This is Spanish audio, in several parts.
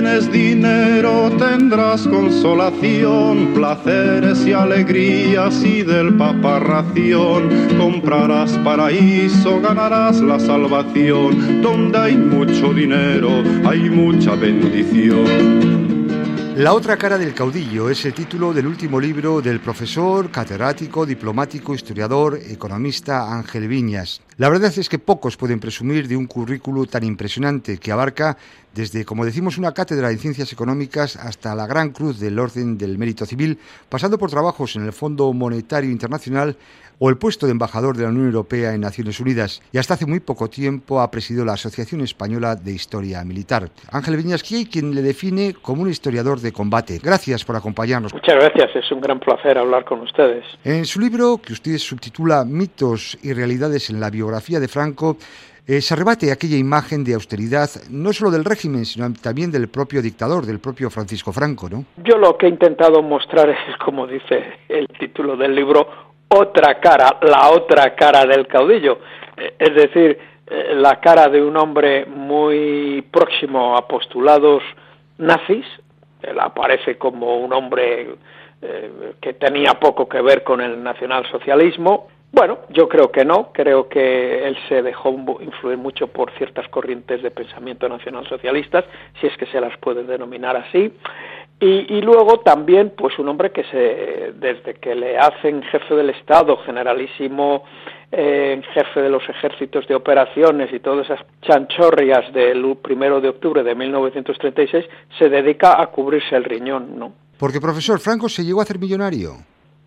tienes dinero tendrás consolación, placeres y alegrías y del paparración. Comprarás paraíso, ganarás la salvación. Donde hay mucho dinero, hay mucha bendición. La otra cara del caudillo es el título del último libro del profesor, catedrático, diplomático, historiador, economista Ángel Viñas. La verdad es que pocos pueden presumir de un currículo tan impresionante que abarca desde, como decimos, una cátedra en ciencias económicas hasta la Gran Cruz del Orden del Mérito Civil, pasando por trabajos en el Fondo Monetario Internacional o el puesto de embajador de la Unión Europea en Naciones Unidas y hasta hace muy poco tiempo ha presidido la Asociación Española de Historia Militar. Ángel Viñas, quien le define como un historiador de combate. Gracias por acompañarnos. Muchas gracias, es un gran placer hablar con ustedes. En su libro, que usted subtitula Mitos y Realidades en la biografía de Franco, eh, se arrebate aquella imagen de austeridad, no solo del régimen, sino también del propio dictador, del propio Francisco Franco, ¿no? Yo lo que he intentado mostrar es, como dice el título del libro, otra cara, la otra cara del caudillo, eh, es decir, eh, la cara de un hombre muy próximo a postulados nazis, él aparece como un hombre eh, que tenía poco que ver con el nacionalsocialismo. Bueno, yo creo que no, creo que él se dejó influir mucho por ciertas corrientes de pensamiento nacionalsocialistas, si es que se las puede denominar así. Y, luego también, pues un hombre que se, desde que le hacen jefe del Estado, generalísimo eh, jefe de los ejércitos de operaciones y todas esas chanchorrias del primero de octubre de 1936, se dedica a cubrirse el riñón, ¿no? Porque, profesor, Franco se llegó a hacer millonario.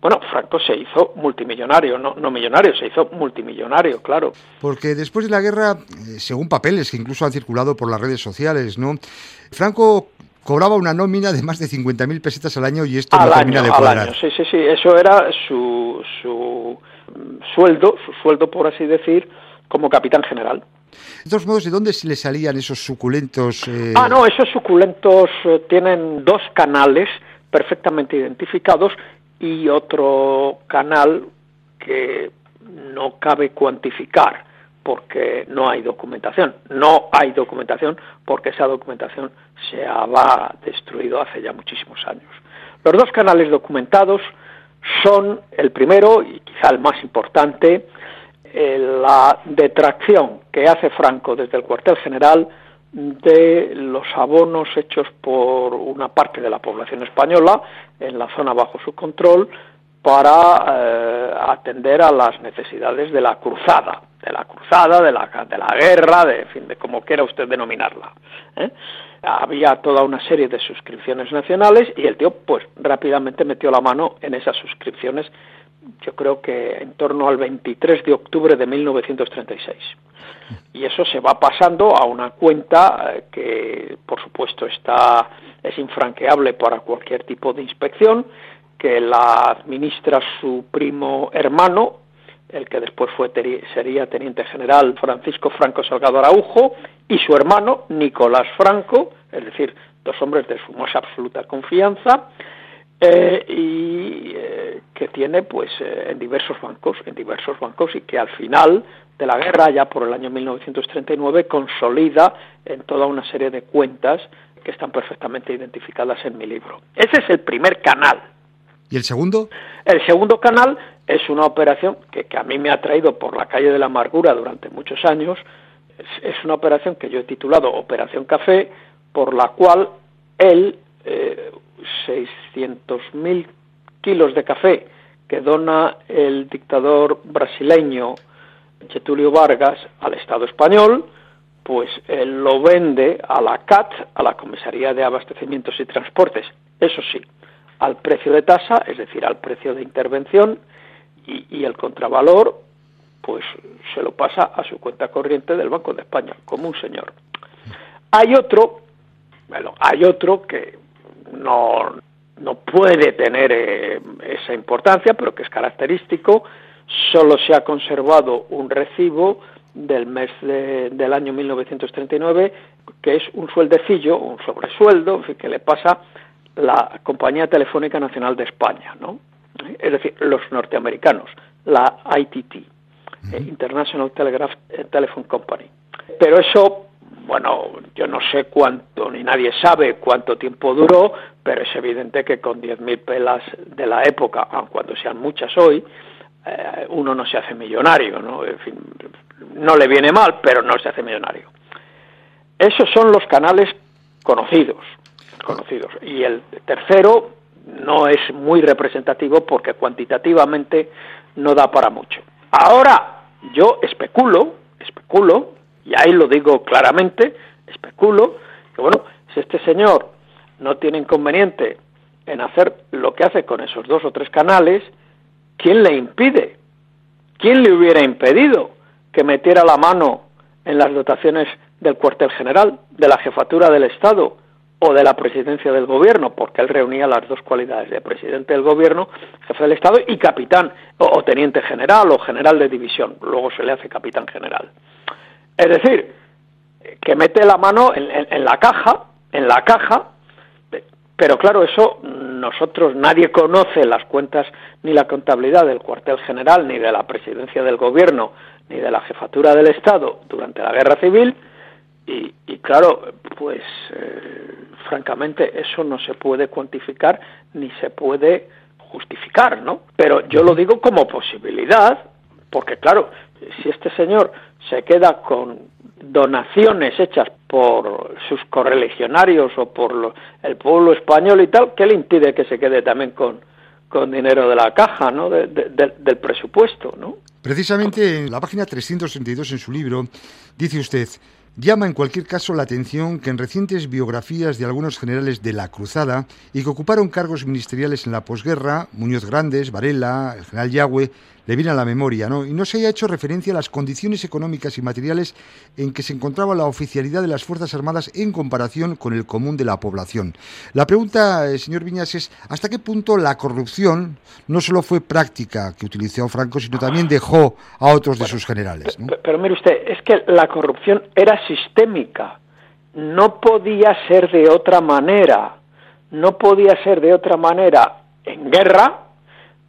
Bueno, Franco se hizo multimillonario, no, no millonario, se hizo multimillonario, claro. Porque después de la guerra, eh, según papeles que incluso han circulado por las redes sociales, ¿no? Franco cobraba una nómina de más de 50.000 pesetas al año y esto no termina de cuadrar. Sí, sí, sí, eso era su, su sueldo, su sueldo por así decir, como capitán general. De todos modos, ¿de dónde le salían esos suculentos? Eh? Ah, no, esos suculentos eh, tienen dos canales perfectamente identificados y otro canal que no cabe cuantificar porque no hay documentación. No hay documentación porque esa documentación se ha destruido hace ya muchísimos años. Los dos canales documentados son el primero y quizá el más importante, eh, la detracción que hace Franco desde el cuartel general de los abonos hechos por una parte de la población española en la zona bajo su control para eh, atender a las necesidades de la cruzada, de la cruzada, de la, de la guerra, de, fin, de como quiera usted denominarla. ¿eh? Había toda una serie de suscripciones nacionales y el tío, pues, rápidamente metió la mano en esas suscripciones, yo creo que en torno al 23 de octubre de 1936. Y eso se va pasando a una cuenta eh, que, por supuesto, está es infranqueable para cualquier tipo de inspección, que la administra su primo hermano, el que después fue sería teniente general Francisco Franco Salgado Araujo, y su hermano Nicolás Franco, es decir, dos hombres de su más absoluta confianza, eh, y eh, que tiene pues eh, en diversos bancos, en diversos bancos y que al final de la guerra, ya por el año 1939, consolida en toda una serie de cuentas que están perfectamente identificadas en mi libro. Ese es el primer canal ¿Y el segundo? El segundo canal es una operación que, a mí me ha traído por la calle de la amargura durante muchos años. Es, una operación que yo he titulado Operación Café, por la cual él, eh, 600.000 kilos de café que dona el dictador brasileño Getulio Vargas al Estado español, pues él lo vende a la CAT, a la Comisaría de Abastecimientos y Transportes. Eso sí, al precio de tasa, es decir, al precio de intervención, y, el contravalor, pues se lo pasa a su cuenta corriente del Banco de España, como un señor. Hay otro, bueno, hay otro que no, no puede tener eh, esa importancia, pero que es característico, solo se ha conservado un recibo del mes del año 1939, que es un sueldecillo, un sobresueldo, que le pasa la Compañía Telefónica Nacional de España, ¿no? Es decir, los norteamericanos, la ITT, eh, International Telegraph eh, Telephone Company. Pero eso bueno, yo no sé cuánto, ni nadie sabe cuánto tiempo duró, pero es evidente que con 10.000 pelas de la época, aun cuando sean muchas hoy, eh, uno no se hace millonario, ¿no? En fin, no le viene mal, pero no se hace millonario. Esos son los canales conocidos, conocidos. Y el tercero no es muy representativo porque cuantitativamente no da para mucho. Ahora, yo especulo, especulo, y ahí lo digo claramente, especulo, que bueno, si este señor no tiene inconveniente en hacer lo que hace con esos dos o tres canales, ¿quién le impide? ¿Quién le hubiera impedido que metiera la mano en las dotaciones del cuartel general, de la jefatura del Estado o de la presidencia del gobierno, porque él reunía las dos cualidades de presidente del gobierno, jefe del Estado y capitán o, teniente general o general de división. Luego se le hace capitán general. Es decir, que mete la mano en la caja, en la caja, pero claro, eso nosotros nadie conoce las cuentas ni la contabilidad del cuartel general, ni de la presidencia del gobierno, ni de la jefatura del Estado durante la guerra civil. Y, claro, pues eh, francamente eso no se puede cuantificar ni se puede justificar, ¿no? Pero yo lo digo como posibilidad, porque claro, si este señor se queda con donaciones hechas por sus correligionarios o por el pueblo español y tal, ¿qué le impide que se quede también con, con dinero de la caja, ¿no? del presupuesto, ¿no? Precisamente en la página 362 en su libro dice usted, Llama en cualquier caso la atención que en recientes biografías de algunos generales de la Cruzada y que ocuparon cargos ministeriales en la posguerra, Muñoz Grandes, Varela, el general Yagüe, le viene a la memoria, ¿no? Y no se haya hecho referencia a las condiciones económicas y materiales en que se encontraba la oficialidad de las Fuerzas Armadas en comparación con el común de la población. La pregunta, eh, señor Viñas, es ¿hasta qué punto la corrupción no solo fue práctica que utilizó Franco, sino también dejó a otros de sus generales? pero mire usted, es que la corrupción era sistémica, no podía ser de otra manera, no podía ser de otra manera en guerra,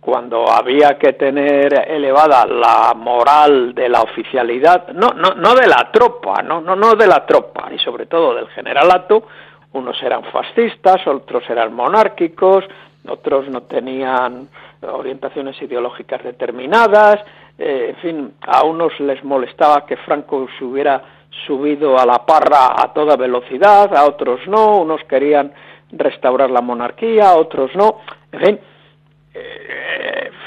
cuando había que tener elevada la moral de la oficialidad, no, no, no de la tropa, no, no, no de la tropa, y sobre todo del generalato, unos eran fascistas, otros eran monárquicos, otros no tenían orientaciones ideológicas determinadas, eh, en fin, a unos les molestaba que Franco se hubiera subido a la parra a toda velocidad, a otros no, unos querían restaurar la monarquía, otros no, en fin, eh,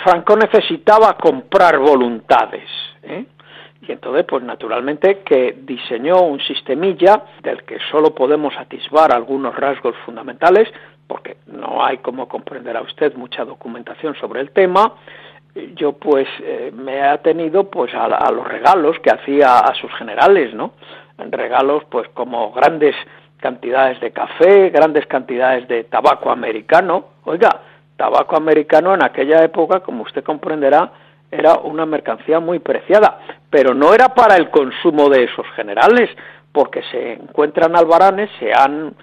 Franco necesitaba comprar voluntades. ¿eh? Y entonces, pues naturalmente que diseñó un sistemilla del que solo podemos atisbar algunos rasgos fundamentales, porque no hay, como comprenderá usted, mucha documentación sobre el tema. Yo pues eh, me he atenido pues a, a, los regalos que hacía a sus generales, ¿no? Regalos pues como grandes cantidades de café, grandes cantidades de tabaco americano. Oiga, tabaco americano en aquella época, como usted comprenderá, era una mercancía muy preciada, pero no era para el consumo de esos generales, porque se encuentran albaranes, se han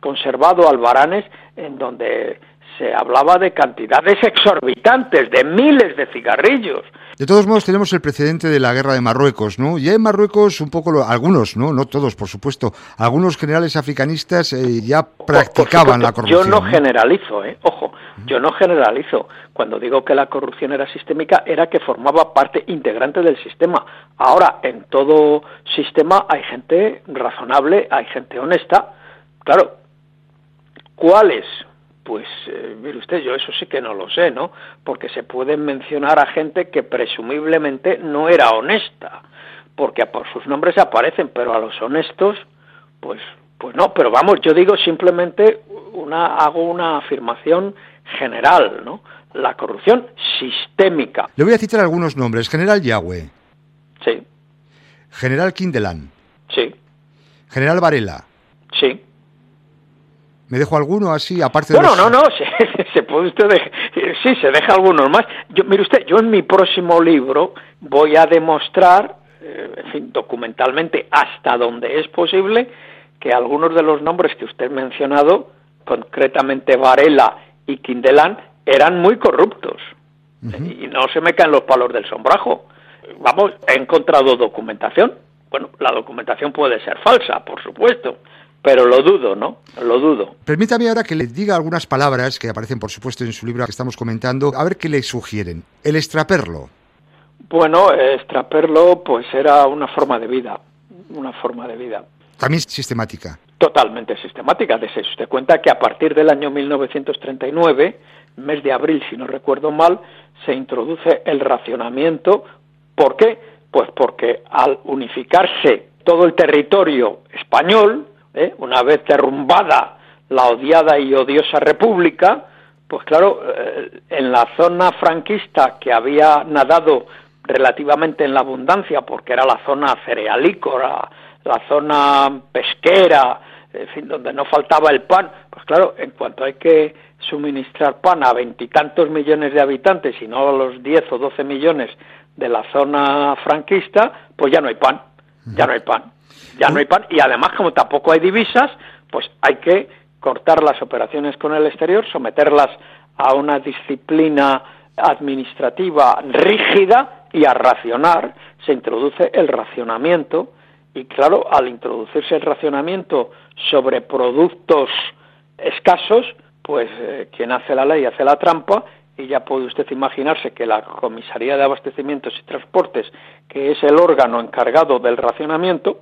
conservado albaranes en donde se hablaba de cantidades exorbitantes, de miles de cigarrillos. De todos modos, tenemos el precedente de la guerra de Marruecos, ¿no? Ya en Marruecos, un poco, algunos, ¿no? No todos, por supuesto, algunos generales africanistas eh, ya practicaban la corrupción. Yo no, generalizo, ¿eh? Ojo, yo no generalizo. Cuando digo que la corrupción era sistémica, era que formaba parte integrante del sistema. Ahora, en todo sistema hay gente razonable, hay gente honesta. Claro, ¿cuáles? Pues, eh, mire usted, yo eso sí que no lo sé, ¿no? Porque se pueden mencionar a gente que presumiblemente no era honesta, porque por sus nombres aparecen, pero a los honestos, pues, pues no. Pero vamos, yo digo simplemente una, hago una afirmación general, ¿no? La corrupción sistémica. Le voy a citar algunos nombres. General Yahweh. Sí. General Kindelan. Sí. General Varela. Sí. ¿Me dejo alguno así, aparte de Bueno, no, no, se, puede usted sí, se deja algunos más. Yo, mire usted, yo en mi próximo libro voy a demostrar, eh, en fin, documentalmente, hasta donde es posible, que algunos de los nombres que usted ha mencionado, concretamente Varela y Quindelán, eran muy corruptos. Y no se me caen los palos del sombrajo. Vamos, he encontrado documentación Bueno, la documentación puede ser falsa, por supuesto, pero lo dudo, ¿no? Lo dudo. Permítame ahora que le diga algunas palabras que aparecen, por supuesto, en su libro que estamos comentando, a ver qué le sugieren. El extraperlo. Bueno, extraperlo pues era una forma de vida, una forma de vida. También sistemática. Totalmente sistemática. De usted cuenta que a partir del año 1939, mes de abril, si no recuerdo mal, se introduce el racionamiento. ¿Por qué? Pues porque al unificarse todo el territorio español, ¿eh? una vez derrumbada la odiada y odiosa república, pues claro, eh, en la zona franquista que había nadado relativamente en la abundancia, porque era la zona cerealícola, la zona pesquera, en fin, donde no faltaba el pan, pues claro, en cuanto hay que suministrar pan a veintitantos millones de habitantes y no a los diez o doce millones de la zona franquista, pues ya no hay pan, ya no hay pan, ya no hay pan y además como tampoco hay divisas, pues hay que cortar las operaciones con el exterior, someterlas a una disciplina administrativa rígida y a racionar, se introduce el racionamiento y claro, al introducirse el racionamiento sobre productos escasos, pues eh, quien hace la ley hace la trampa y ya puede usted imaginarse que la Comisaría de Abastecimientos y Transportes, que es el órgano encargado del racionamiento,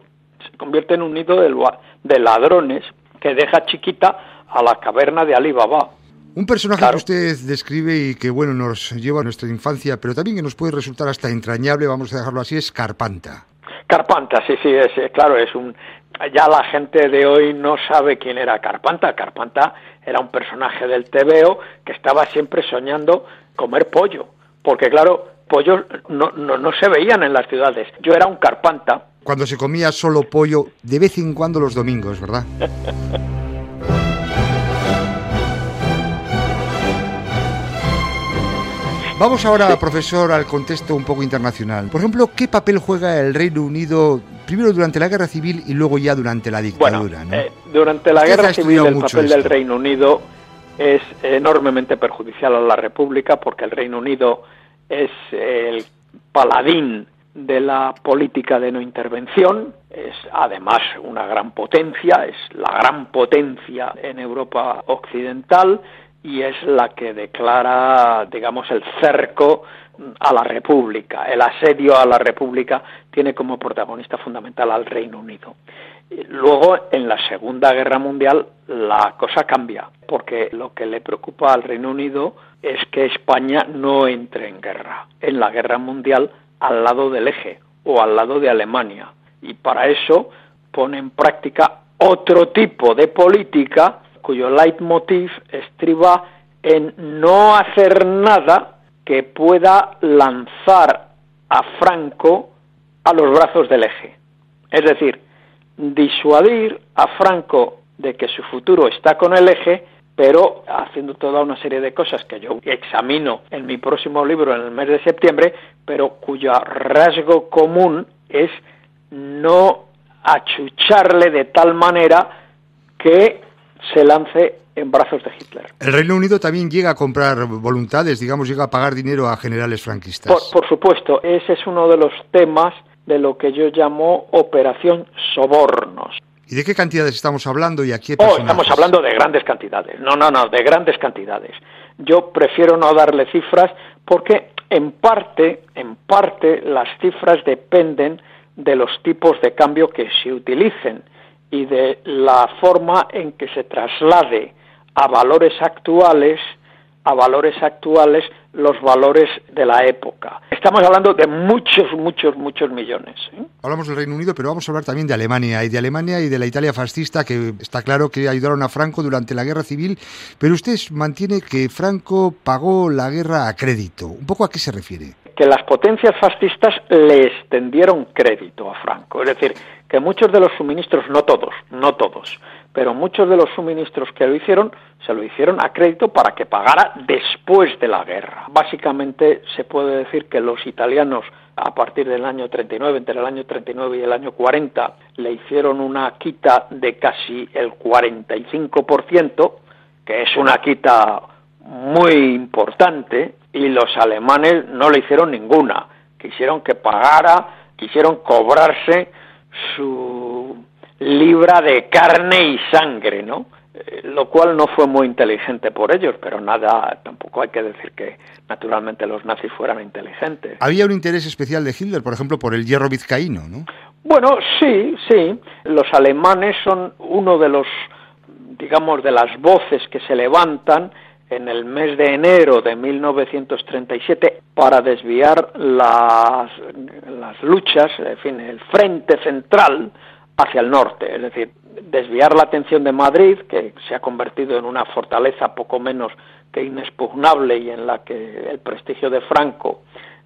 se convierte en un nido de ladrones que deja chiquita a la caverna de Alibaba. Un personaje que usted describe y que bueno nos lleva a nuestra infancia, pero también que nos puede resultar hasta entrañable, vamos a dejarlo así, es Carpanta. Carpanta, sí, sí, es, claro, es un. Ya la gente de hoy no sabe quién era Carpanta. Carpanta era un personaje del TVO que estaba siempre soñando comer pollo, porque claro, pollos no, no, no se veían en las ciudades. Yo era un Carpanta. Cuando se comía solo pollo, de vez en cuando los domingos, ¿verdad? Vamos ahora, profesor, al contexto un poco internacional. Por ejemplo, ¿qué papel juega el Reino Unido primero durante la guerra civil y luego ya durante la dictadura? Eh, durante la guerra civil el papel del Reino Unido es enormemente perjudicial a la República porque el Reino Unido es el paladín de la política de no intervención, es además una gran potencia, es la gran potencia en Europa occidental y es la que declara, digamos, el cerco a la República. El asedio a la República tiene como protagonista fundamental al Reino Unido. Luego, en la Segunda Guerra Mundial, la cosa cambia, porque lo que le preocupa al Reino Unido es que España no entre en guerra, en la Guerra Mundial, al lado del eje o al lado de Alemania. Y para eso pone en práctica otro tipo de política cuyo leitmotiv estriba en no hacer nada que pueda lanzar a Franco a los brazos del eje. Es decir, disuadir a Franco de que su futuro está con el eje, pero haciendo toda una serie de cosas que yo examino en mi próximo libro en el mes de septiembre, pero cuyo rasgo común es no achucharle de tal manera que se lance en brazos de Hitler. El Reino Unido también llega a comprar voluntades, digamos, llega a pagar dinero a generales franquistas. Por, supuesto, ese es uno de los temas de lo que yo llamo operación sobornos. ¿Y de qué cantidades estamos hablando y aquí oh, estamos hablando de grandes cantidades. No, no, no, de grandes cantidades. Yo prefiero no darle cifras porque en parte, en parte las cifras dependen de los tipos de cambio que se utilicen y de la forma en que se traslade a valores actuales a valores actuales los valores de la época. Estamos hablando de muchos, muchos, muchos millones. ¿eh? Hablamos del Reino Unido, pero vamos a hablar también de Alemania, y de Alemania y de la Italia fascista, que está claro que ayudaron a Franco durante la guerra civil, pero usted mantiene que Franco pagó la guerra a crédito. ¿Un poco a qué se refiere? Que las potencias fascistas le extendieron crédito a Franco, es decir, que muchos de los suministros, no todos, no todos, pero muchos de los suministros que lo hicieron, se lo hicieron a crédito para que pagara después de la guerra. Básicamente se puede decir que los italianos a partir del año 39, entre el año 39 y el año 40, le hicieron una quita de casi el 45%, que es una quita muy importante, y los alemanes no le hicieron ninguna. Quisieron que pagara, quisieron cobrarse su libra de carne y sangre, ¿no? Eh, lo cual no fue muy inteligente por ellos, pero nada, tampoco hay que decir que naturalmente los nazis fueran inteligentes. Había un interés especial de Hitler, por ejemplo, por el hierro vizcaíno, ¿no? Bueno, sí, sí. Los alemanes son uno de los, digamos, de las voces que se levantan en el mes de enero de 1937 para desviar las, luchas, en fin, el frente central hacia el norte, es decir, desviar la atención de Madrid, que se ha convertido en una fortaleza poco menos que inexpugnable y en la que el prestigio de Franco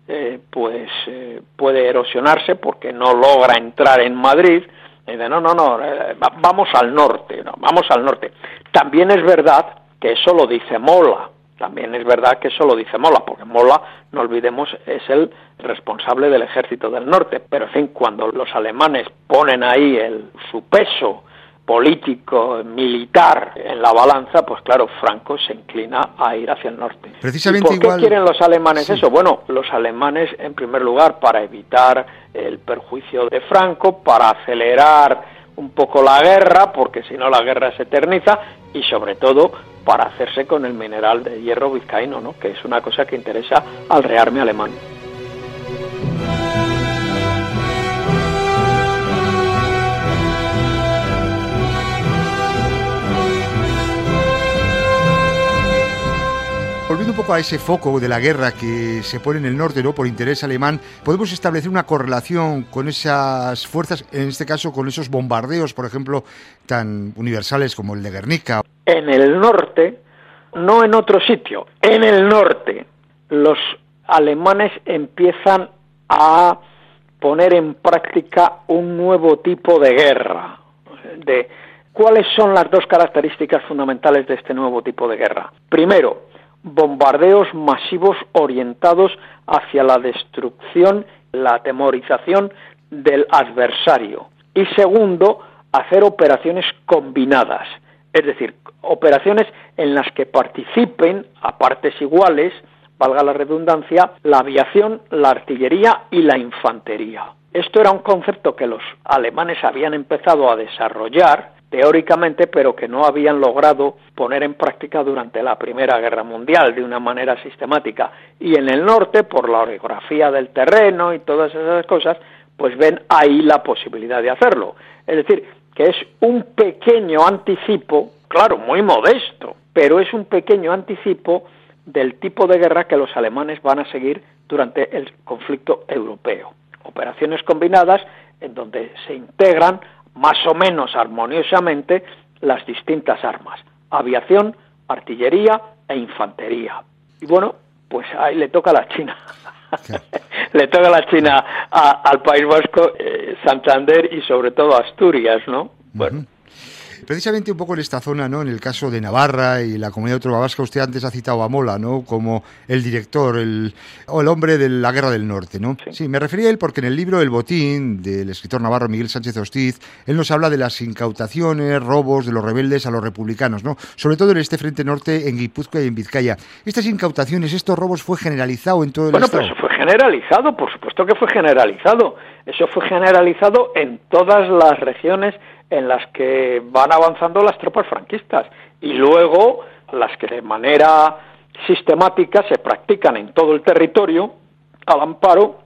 eh, pues eh, puede erosionarse porque no logra entrar en Madrid. Y dice, no, no, no, eh, vamos al norte, no, vamos al norte. También es verdad que eso lo dice Mola. También es verdad que eso lo dice Mola, porque Mola, no olvidemos, es el responsable del ejército del norte. Pero, en fin, cuando los alemanes ponen ahí el, su peso político, militar en la balanza, pues claro, Franco se inclina a ir hacia el norte. Precisamente por qué quieren los alemanes eso? Bueno, los alemanes, en primer lugar, para evitar el perjuicio de Franco, para acelerar un poco la guerra, porque si no la guerra se eterniza, y sobre todo para hacerse con el mineral de hierro vizcaíno, ¿no? que es una cosa que interesa al rearme alemán. Volviendo un poco a ese foco de la guerra que se pone en el norte, ¿no? Por interés alemán, podemos establecer una correlación con esas fuerzas, en este caso con esos bombardeos, por ejemplo, tan universales como el de Guernica. En el norte, no en otro sitio, en el norte, los alemanes empiezan a poner en práctica un nuevo tipo de guerra, de ¿Cuáles son las dos características fundamentales de este nuevo tipo de guerra? Primero, bombardeos masivos orientados hacia la destrucción, la atemorización del adversario. Y segundo, hacer operaciones combinadas, es decir, operaciones en las que participen a partes iguales, valga la redundancia, la aviación, la artillería y la infantería. Esto era un concepto que los alemanes habían empezado a desarrollar teóricamente, pero que no habían logrado poner en práctica durante la Primera Guerra Mundial de una manera sistemática. Y en el norte, por la orografía del terreno y todas esas cosas, pues ven ahí la posibilidad de hacerlo. Es decir, que es un pequeño anticipo, claro, muy modesto, pero es un pequeño anticipo del tipo de guerra que los alemanes van a seguir durante el conflicto europeo. Operaciones combinadas en donde se integran más o menos armoniosamente las distintas armas, aviación, artillería e infantería. Y bueno, pues ahí le toca a la China. le toca a la China al País Vasco, eh, Santander y sobre todo Asturias, ¿no? Bueno, Precisamente un poco en esta zona, ¿no? En el caso de Navarra y la comunidad autónoma vasca, usted antes ha citado a Mola, ¿no? Como el director el, o el hombre de la Guerra del Norte, ¿no? Sí. me refería a él porque en el libro El Botín del escritor navarro Miguel Sánchez Hostiz, él nos habla de las incautaciones, robos de los rebeldes a los republicanos, ¿no? Sobre todo en este frente norte, en Guipúzcoa y en Vizcaya. Estas incautaciones, estos robos, ¿fue generalizado en todo el bueno, Estado? Bueno, pues fue generalizado, por supuesto que fue generalizado. Eso fue generalizado en todas las regiones en las que van avanzando las tropas franquistas y luego las que de manera sistemática se practican en todo el territorio al amparo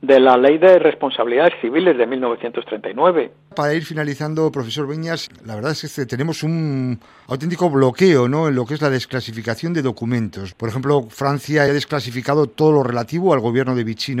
de la Ley de Responsabilidades Civiles de 1939. Para ir finalizando, profesor Beñas, la verdad es que tenemos un auténtico bloqueo ¿no? en lo que es la desclasificación de documentos. Por ejemplo, Francia ha desclasificado todo lo relativo al gobierno de Vichy,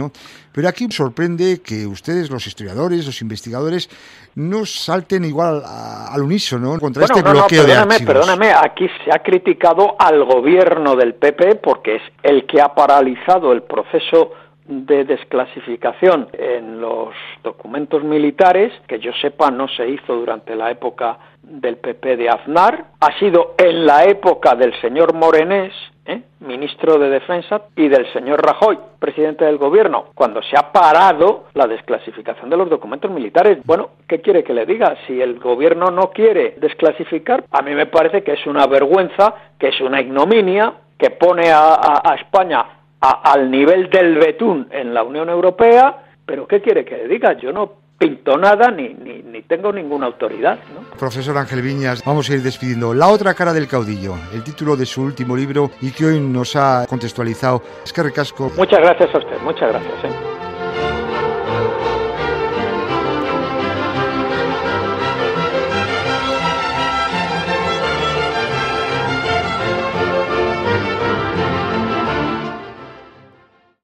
pero aquí sorprende que ustedes, los historiadores, los investigadores, no salten igual al unísono contra este bloqueo de archivos. Perdóname, aquí se ha criticado al gobierno del PP porque es el que ha paralizado el proceso de desclasificación en los documentos militares, que yo sepa no se hizo durante la época del PP de Aznar, ha sido en la época del señor Morenés, ¿eh? ministro de Defensa, y del señor Rajoy, presidente del gobierno, cuando se ha parado la desclasificación de los documentos militares. Bueno, ¿qué quiere que le diga? Si el gobierno no quiere desclasificar, a mí me parece que es una vergüenza, que es una ignominia, que pone a, a España al nivel del betún en la Unión Europea, pero ¿qué quiere que le diga? Yo no pinto nada ni, ni, ni tengo ninguna autoridad. ¿no? Profesor Ángel Viñas, vamos a ir despidiendo. La otra cara del caudillo, el título de su último libro y que hoy nos ha contextualizado. Es que recasco. Muchas gracias a usted, muchas gracias. ¿eh?